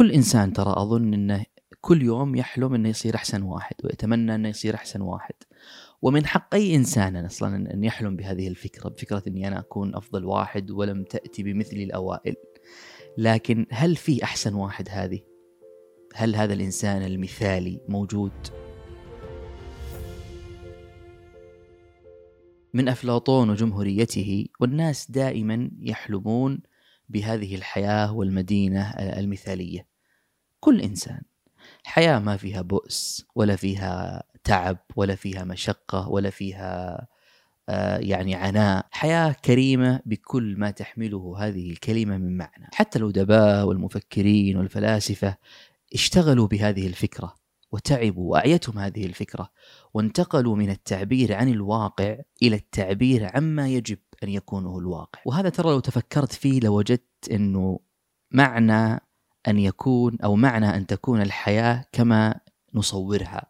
كل إنسان ترى أظن إنه كل يوم يحلم إنه يصير أحسن واحد ويتمنى إنه يصير أحسن واحد. ومن حق أي إنسان أصلا ان يحلم بهذه الفكرة بفكرة إني أنا أكون أفضل واحد ولم تأتي بمثلي الأوائل. لكن هل في أحسن واحد هذه؟ هل هذا الإنسان المثالي موجود؟ من أفلاطون وجمهوريته والناس دائما يحلمون بهذه الحياة والمدينة المثالية. كل إنسان. حياة ما فيها بؤس ولا فيها تعب ولا فيها مشقة ولا فيها آه، يعني عناء. حياة كريمة بكل ما تحمله هذه الكلمة من معنى. حتى الأدباء والمفكرين والفلاسفة اشتغلوا بهذه الفكرة وتعبوا وأعيتهم هذه الفكرة وانتقلوا من التعبير عن الواقع إلى التعبير عما يجب أن يكون هو الواقع. وهذا ترى لو تفكرت فيه لوجدت أنه معنى أن يكون أو معنى أن تكون الحياة كما نصورها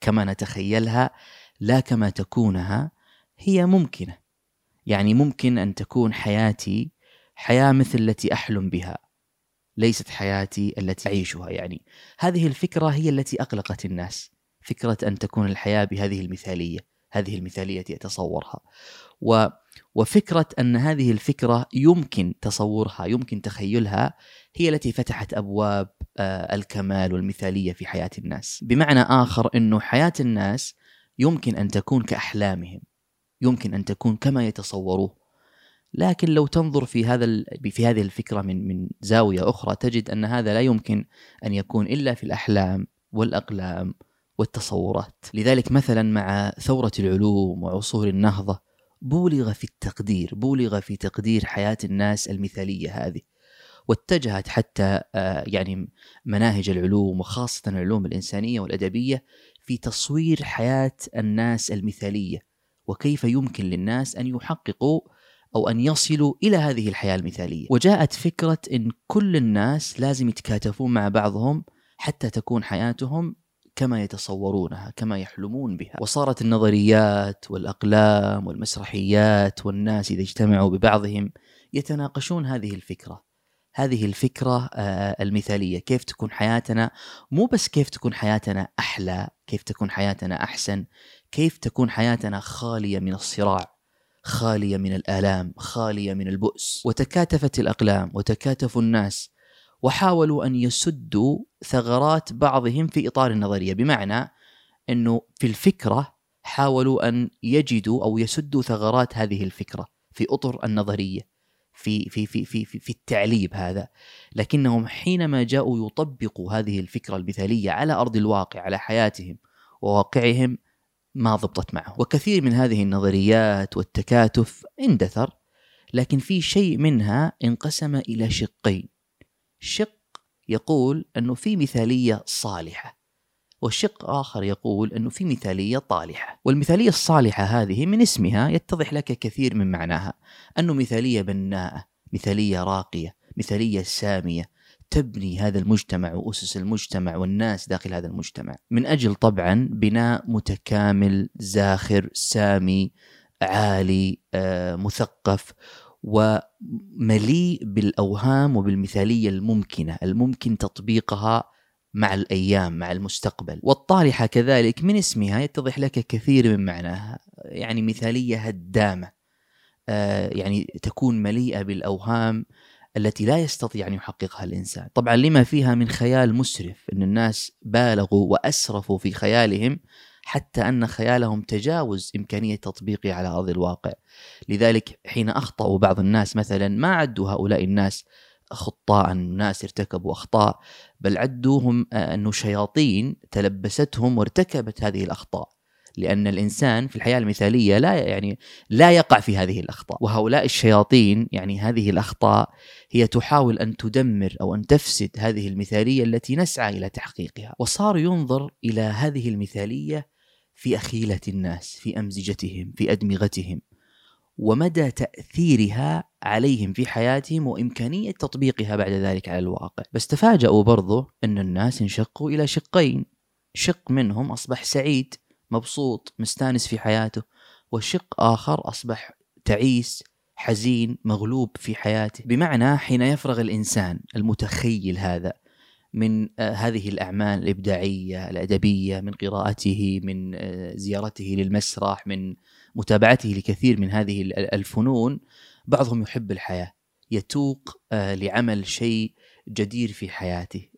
كما نتخيلها لا كما تكونها هي ممكنة. يعني ممكن أن تكون حياتي حياة مثل التي أحلم بها ليست حياتي التي أعيشها يعني. هذه الفكرة هي التي أقلقت الناس فكرة أن تكون الحياة بهذه المثالية هذه المثالية التي اتصورها و وفكرة أن هذه الفكرة يمكن تصورها يمكن تخيلها هي التي فتحت أبواب آه، الكمال والمثالية في حياة الناس. بمعنى آخر إنه حياة الناس يمكن أن تكون كأحلامهم يمكن أن تكون كما يتصوروه. لكن لو تنظر في هذا في هذه الفكرة من من زاوية أخرى تجد أن هذا لا يمكن أن يكون إلا في الأحلام والأقلام والتصورات. لذلك مثلا مع ثورة العلوم وعصور النهضة بولغ في التقدير بولغ في تقدير حياة الناس المثالية هذه واتجهت حتى آه، يعني مناهج العلوم وخاصة العلوم الإنسانية والأدبية في تصوير حياة الناس المثالية وكيف يمكن للناس أن يحققوا أو أن يصلوا إلى هذه الحياة المثالية. وجاءت فكرة إن كل الناس لازم يتكاتفون مع بعضهم حتى تكون حياتهم كما يتصورونها كما يحلمون بها. وصارت النظريات والأقلام والمسرحيات والناس إذا اجتمعوا ببعضهم يتناقشون هذه الفكرة. هذه الفكرة آه، المثالية. كيف تكون حياتنا؟ مو بس كيف تكون حياتنا أحلى كيف تكون حياتنا أحسن كيف تكون حياتنا خالية من الصراع خالية من الآلام خالية من البؤس. وتكاتفت الأقلام وتكاتفوا الناس وحاولوا أن يسدوا ثغرات بعضهم في إطار النظرية بمعنى إنه في الفكرة حاولوا أن يجدوا أو يسدوا ثغرات هذه الفكرة في أطر النظرية في في في في في, في التعليب هذا. لكنهم حينما جاءوا يطبقوا هذه الفكرة المثالية على أرض الواقع على حياتهم وواقعهم ما ضبطت معه وكثير من هذه النظريات والتكاتف اندثر لكن في شيء منها انقسم إلى شقين. شق يقول أنه في مثالية صالحة والشق آخر يقول أنه في مثالية طالحة. والمثالية الصالحة هذه من اسمها يتضح لك كثير من معناها. أنه مثالية بناءة مثالية راقية مثالية سامية تبني هذا المجتمع وأسس المجتمع والناس داخل هذا المجتمع. من أجل طبعا بناء متكامل زاخر سامي عالي آه، مثقف. ومليء بالأوهام وبالمثالية الممكنة الممكن تطبيقها مع الأيام مع المستقبل. والطالحه كذلك من اسمها يتضح لك كثير من معناها يعني مثالية هدامة. آه، يعني تكون مليئة بالأوهام التي لا يستطيع أن يحققها الإنسان. طبعا لما فيها من خيال مسرف إن الناس بالغوا وأسرفوا في خيالهم حتى أن خيالهم تجاوز إمكانية تطبيقه على أرض الواقع. لذلك حين أخطأوا بعض الناس مثلا ما عدوا هؤلاء الناس خطاء ناس ارتكبوا أخطاء بل عدوهم آه، أنه شياطين تلبستهم وارتكبت هذه الأخطاء. لأن الإنسان في الحياة المثالية لا يعني لا يقع في هذه الأخطاء. وهؤلاء الشياطين يعني هذه الأخطاء هي تحاول أن تدمر أو أن تفسد هذه المثالية التي نسعى إلى تحقيقها. وصار ينظر إلى هذه المثالية في أخيلة الناس في أمزجتهم في أدمغتهم ومدى تأثيرها عليهم في حياتهم وإمكانية تطبيقها بعد ذلك على الواقع. بس تفاجأوا برضو أن الناس انشقوا إلى شقين. شق منهم أصبح سعيد مبسوط مستانس في حياته وشق آخر أصبح تعيس حزين مغلوب في حياته. بمعنى حين يفرغ الإنسان المتخيل هذا من آه، هذه الأعمال الإبداعية الأدبية من قراءته من آه، زيارته للمسرح من متابعته لكثير من هذه الفنون بعضهم يحب الحياة. يتوق آه، لعمل شيء جدير في حياته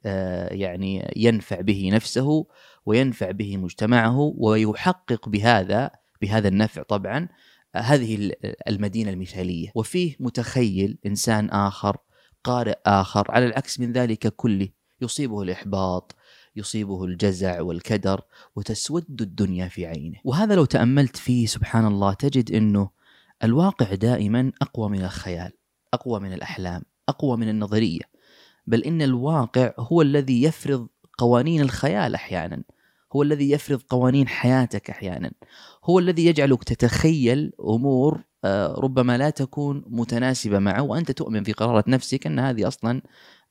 يعني ينفع به نفسه وينفع به مجتمعه ويحقق بهذا بهذا النفع طبعا هذه المدينة المثالية. وفيه متخيل إنسان آخر قارئ آخر على العكس من ذلك كله. يصيبه الإحباط يصيبه الجزع والكدر وتسود الدنيا في عينه. وهذا لو تأملت فيه سبحان الله تجد أنه الواقع دائما أقوى من الخيال أقوى من الأحلام أقوى من النظرية. بل إن الواقع هو الذي يفرض قوانين الخيال أحيانا هو الذي يفرض قوانين حياتك أحيانا هو الذي يجعلك تتخيل أمور آه، ربما لا تكون متناسبة معه. وأنت تؤمن في قرارة نفسك أن هذه أصلا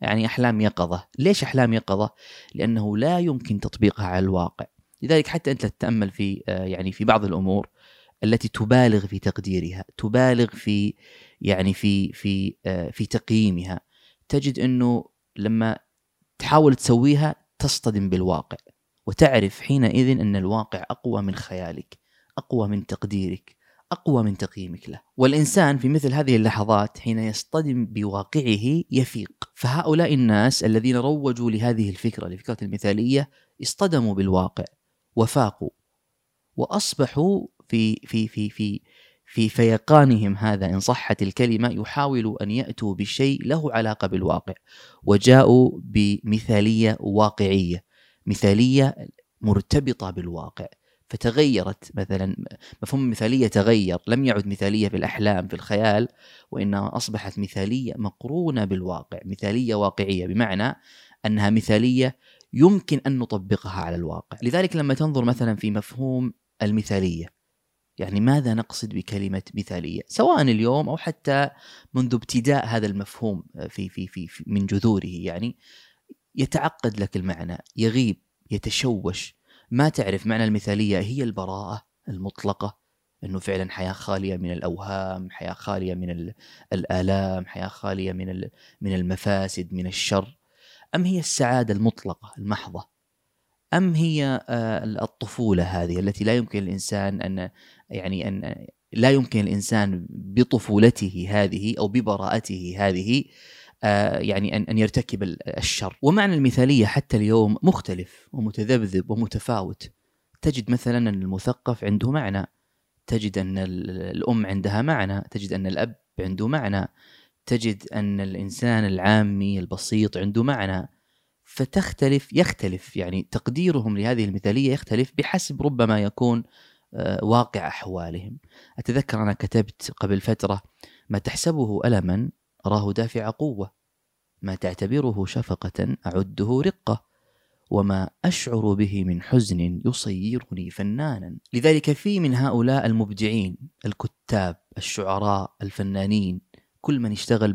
يعني أحلام يقظة. ليش أحلام يقظة؟ لأنه لا يمكن تطبيقها على الواقع. لذلك حتى أنت تتأمل في آه، يعني في بعض الأمور التي تبالغ في تقديرها تبالغ في يعني في في آه، في تقييمها. تجد أنه لما تحاول تسويها تصطدم بالواقع وتعرف حينئذ أن الواقع أقوى من خيالك أقوى من تقديرك أقوى من تقييمك له. والإنسان في مثل هذه اللحظات حين يصطدم بواقعه يفيق. فهؤلاء الناس الذين روجوا لهذه الفكرة لفكرة المثالية اصطدموا بالواقع وفاقوا وأصبحوا في في في في في فيقانهم هذا. إن صحت الكلمة يحاولوا أن يأتوا بشيء له علاقة بالواقع وجاءوا بمثالية واقعية مثالية مرتبطة بالواقع. فتغيرت مثلا مفهوم المثالية تغير لم يعد مثالية في الأحلام في الخيال وإنما أصبحت مثالية مقرونة بالواقع مثالية واقعية بمعنى أنها مثالية يمكن أن نطبقها على الواقع. لذلك لما تنظر مثلا في مفهوم المثالية يعني ماذا نقصد بكلمة مثالية؟ سواء اليوم أو حتى منذ ابتداء هذا المفهوم في في في, في من جذوره يعني يتعقد لك المعنى يغيب يتشوش ما تعرف معنى المثالية هي البراءة المطلقة إنه فعلا حياة خالية من الأوهام، حياة خالية من الآلام، حياة خالية من من المفاسد، من الشر، أم هي السعادة المطلقة المحضة؟ أم هي آه، الطفولة هذه التي لا يمكن الإنسان أن يعني أن لا يمكن الإنسان بطفولته هذه أو ببراءته هذه يعني ان أن يرتكب الشر. ومعنى المثالية حتى اليوم مختلف ومتذبذب ومتفاوت. تجد مثلا أن المثقف عنده معنى. تجد أن الأم عندها معنى. تجد أن الأب عنده معنى. تجد أن الإنسان العامي البسيط عنده معنى. فتختلف يختلف. يعني تقديرهم لهذه المثالية يختلف بحسب ربما يكون آه، واقع أحوالهم. أتذكر أنا كتبت قبل فترة ما تحسبه الما أراه دافع قوة. ما تعتبره شفقة أعده رقة وما أشعر به من حزن يصيرني فنانا. لذلك في من هؤلاء المبدعين الكتاب الشعراء الفنانين كل من اشتغل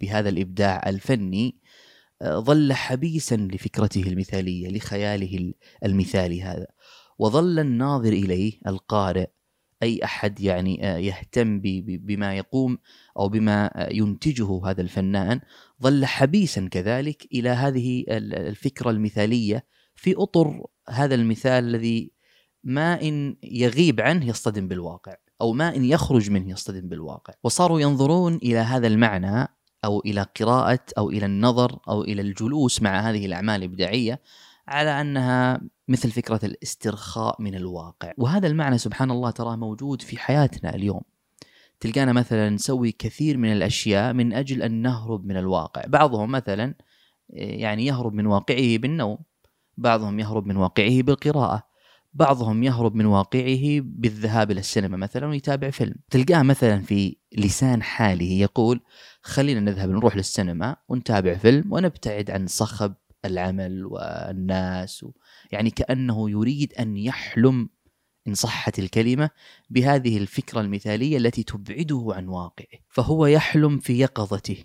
بهذا الإبداع الفني آه، ظل حبيسا لفكرته المثالية لخياله المثالي هذا. وظل الناظر إليه القارئ أي أحد يعني آه، يهتم بما يقوم أو بما آه، ينتجه هذا الفنان ظل حبيسا كذلك إلى هذه الفكرة المثالية في أطر هذا المثال الذي ما إن يغيب عنه يصطدم بالواقع أو ما إن يخرج منه يصطدم بالواقع. وصاروا ينظرون إلى هذا المعنى أو إلى قراءة أو إلى النظر أو إلى الجلوس مع هذه الأعمال الإبداعية على أنها مثل فكرة الاسترخاء من الواقع. وهذا المعنى سبحان الله تراه موجود في حياتنا اليوم. تلقانا مثلا نسوي كثير من الأشياء من أجل أن نهرب من الواقع. بعضهم مثلا يعني يهرب من واقعه بالنوم. بعضهم يهرب من واقعه بالقراءة. بعضهم يهرب من واقعه بالذهاب إلى السينما مثلا ويتابع فيلم. تلقاه مثلا في لسان حاله يقول خلينا نذهب نروح للسينما ونتابع فيلم ونبتعد عن صخب العمل والناس و... يعني كأنه يريد أن يحلم إن صحت الكلمة بهذه الفكرة المثالية التي تبعده عن واقعه. فهو يحلم في يقظته.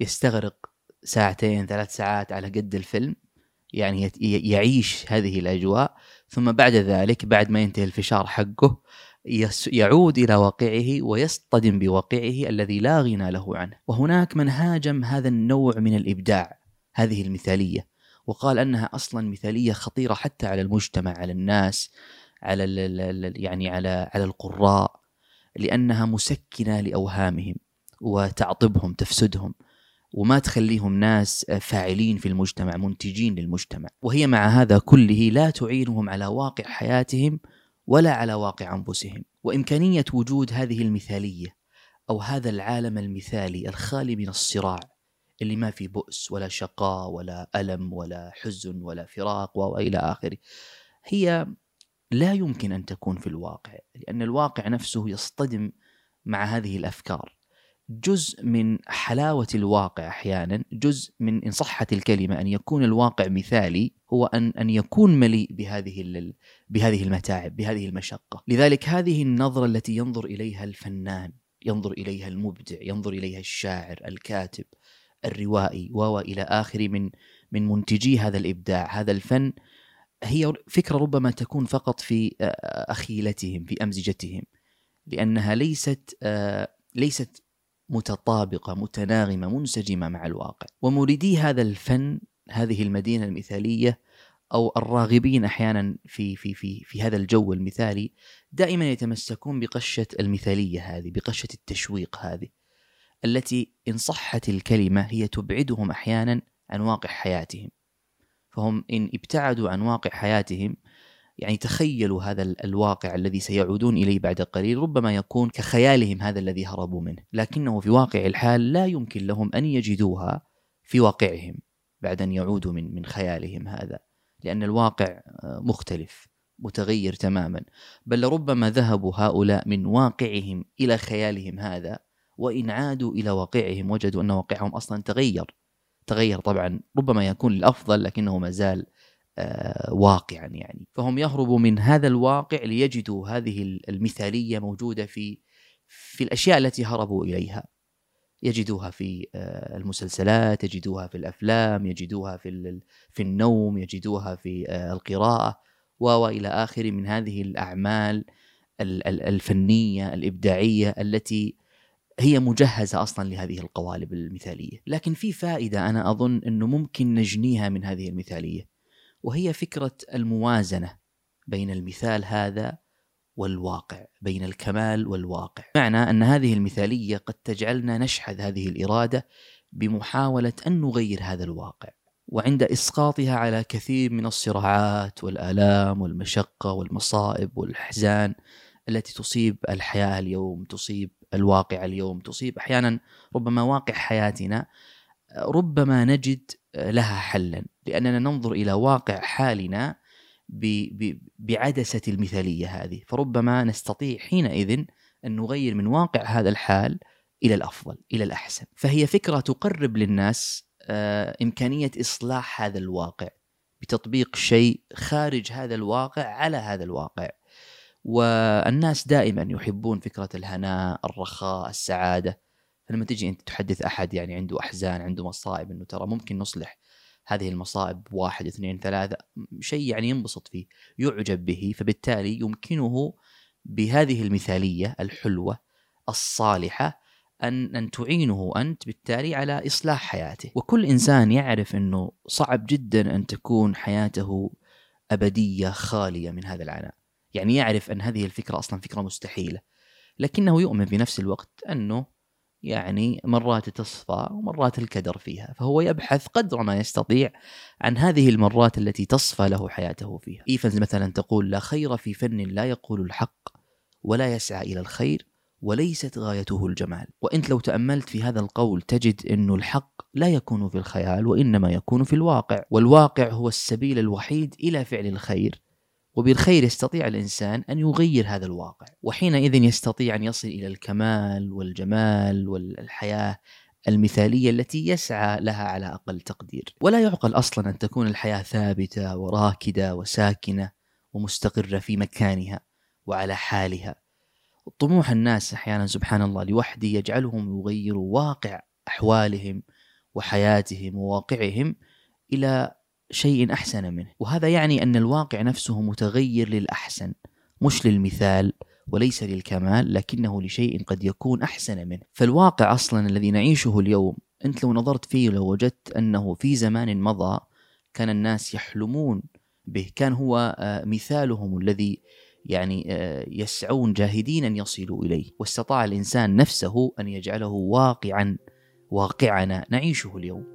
يستغرق ساعتين ثلاث ساعات على قد الفيلم. يعني يعيش هذه الأجواء. ثم بعد ذلك بعد ما ينتهي الفشار حقه يعود إلى واقعه ويصطدم بواقعه الذي لا غنى له عنه. وهناك من هاجم هذا النوع من الإبداع. هذه المثالية وقال أنها أصلا مثالية خطيرة حتى على المجتمع على الناس على يعني على على القراء لأنها مسكنة لأوهامهم وتعطبهم تفسدهم وما تخليهم ناس فاعلين في المجتمع منتجين للمجتمع. وهي مع هذا كله لا تعينهم على واقع حياتهم ولا على واقع أنفسهم. وإمكانية وجود هذه المثالية أو هذا العالم المثالي الخالي من الصراع اللي ما في بؤس ولا شقاء ولا ألم ولا حزن ولا فراق وإلى آخره. هي لا يمكن أن تكون في الواقع لأن الواقع نفسه يصطدم مع هذه الأفكار. جزء من حلاوة الواقع أحيانا جزء من إن صحت الكلمة أن يكون الواقع مثالي هو أن أن يكون مليء بهذه بهذه المتاعب بهذه المشقة. لذلك هذه النظرة التي ينظر إليها الفنان ينظر إليها المبدع ينظر إليها الشاعر الكاتب الروائي والى اخره من من منتجي هذا الإبداع هذا الفن. هي فكرة ربما تكون فقط في أخيلتهم في أمزجتهم لأنها ليست ليست متطابقة متناغمة منسجمة مع الواقع. ومريدي هذا الفن هذه المدينة المثالية أو الراغبين أحيانا في في في في هذا الجو المثالي دائما يتمسكون بقشة المثالية هذه بقشة التشويق هذه. التي إن صحت الكلمة هي تبعدهم أحيانا عن واقع حياتهم. فهم إن ابتعدوا عن واقع حياتهم يعني تخيلوا هذا الواقع الذي سيعودون إليه بعد قليل ربما يكون كخيالهم هذا الذي هربوا منه. لكنه في واقع الحال لا يمكن لهم أن يجدوها في واقعهم بعد أن يعودوا من من خيالهم هذا لأن الواقع مختلف متغير تماما. بل لربما ذهبوا هؤلاء من واقعهم إلى خيالهم هذا وإن عادوا إلى واقعهم وجدوا أن واقعهم أصلا تغير. تغير طبعا ربما يكون للافضل لكنه ما زال آه، واقعا يعني. فهم يهربوا من هذا الواقع ليجدوا هذه المثالية موجودة في في الأشياء التي هربوا إليها. يجدوها في آه، المسلسلات يجدوها في الأفلام يجدوها في في النوم يجدوها في آه، القراءة وإلى آخره من هذه الأعمال الفنية الإبداعية التي هي مجهزة أصلا لهذه القوالب المثالية، لكن في فائدة أنا أظن إنه ممكن نجنيها من هذه المثالية وهي فكرة الموازنة بين المثال هذا والواقع، بين الكمال والواقع، معنى أن هذه المثالية قد تجعلنا نشحذ هذه الإرادة بمحاولة أن نغير هذا الواقع. وعند إسقاطها على كثير من الصراعات والآلام والمشقة والمصائب والأحزان التي تصيب الحياة اليوم تصيب الواقع اليوم تصيب أحيانا ربما واقع حياتنا ربما نجد لها حلا لأننا ننظر إلى واقع حالنا بعدسة المثالية هذه فربما نستطيع حينئذ أن نغير من واقع هذا الحال إلى الأفضل إلى الأحسن. فهي فكرة تقرب للناس آه، إمكانية إصلاح هذا الواقع بتطبيق شيء خارج هذا الواقع على هذا الواقع. والناس دائما يحبون فكرة الهناء الرخاء السعادة. فلما تجي أنت تحدث أحد يعني عنده أحزان عنده مصائب إنه ترى ممكن نصلح هذه المصائب واحد اثنين ثلاثة شيء يعني ينبسط فيه يعجب به. فبالتالي يمكنه بهذه المثالية الحلوة الصالحة أن أن تعينه أنت بالتالي على إصلاح حياته. وكل إنسان يعرف أنه صعب جدا أن تكون حياته أبدية خالية من هذا العناء. يعني يعرف أن هذه الفكرة أصلا فكرة مستحيلة لكنه يؤمن في نفس الوقت أنه يعني مرات تصفى ومرات الكدر فيها فهو يبحث قدر ما يستطيع عن هذه المرات التي تصفى له حياته فيها. إيفنز مثلا تقول لا خير في فن لا يقول الحق ولا يسعى إلى الخير وليست غايته الجمال. وإنت لو تأملت في هذا القول تجد إنه الحق لا يكون في الخيال وإنما يكون في الواقع والواقع هو السبيل الوحيد إلى فعل الخير. وبالخير يستطيع الإنسان أن يغير هذا الواقع وحينئذ يستطيع أن يصل إلى الكمال والجمال والحياة المثالية التي يسعى لها على أقل تقدير. ولا يعقل أصلا أن تكون الحياة ثابتة وراكدة وساكنة ومستقرة في مكانها وعلى حالها. طموح الناس أحيانا سبحان الله لوحده يجعلهم يغيروا واقع أحوالهم وحياتهم وواقعهم إلى شيء أحسن منه. وهذا يعني أن الواقع نفسه متغير للأحسن مش للمثال وليس للكمال لكنه لشيء قد يكون أحسن منه. فالواقع أصلا الذي نعيشه اليوم أنت لو نظرت فيه لو وجدت أنه في زمان مضى كان الناس يحلمون به. كان هو آه، مثالهم الذي يعني آه، يسعون جاهدين أن يصلوا إليه. واستطاع الإنسان نفسه أن يجعله واقعا واقعنا نعيشه اليوم.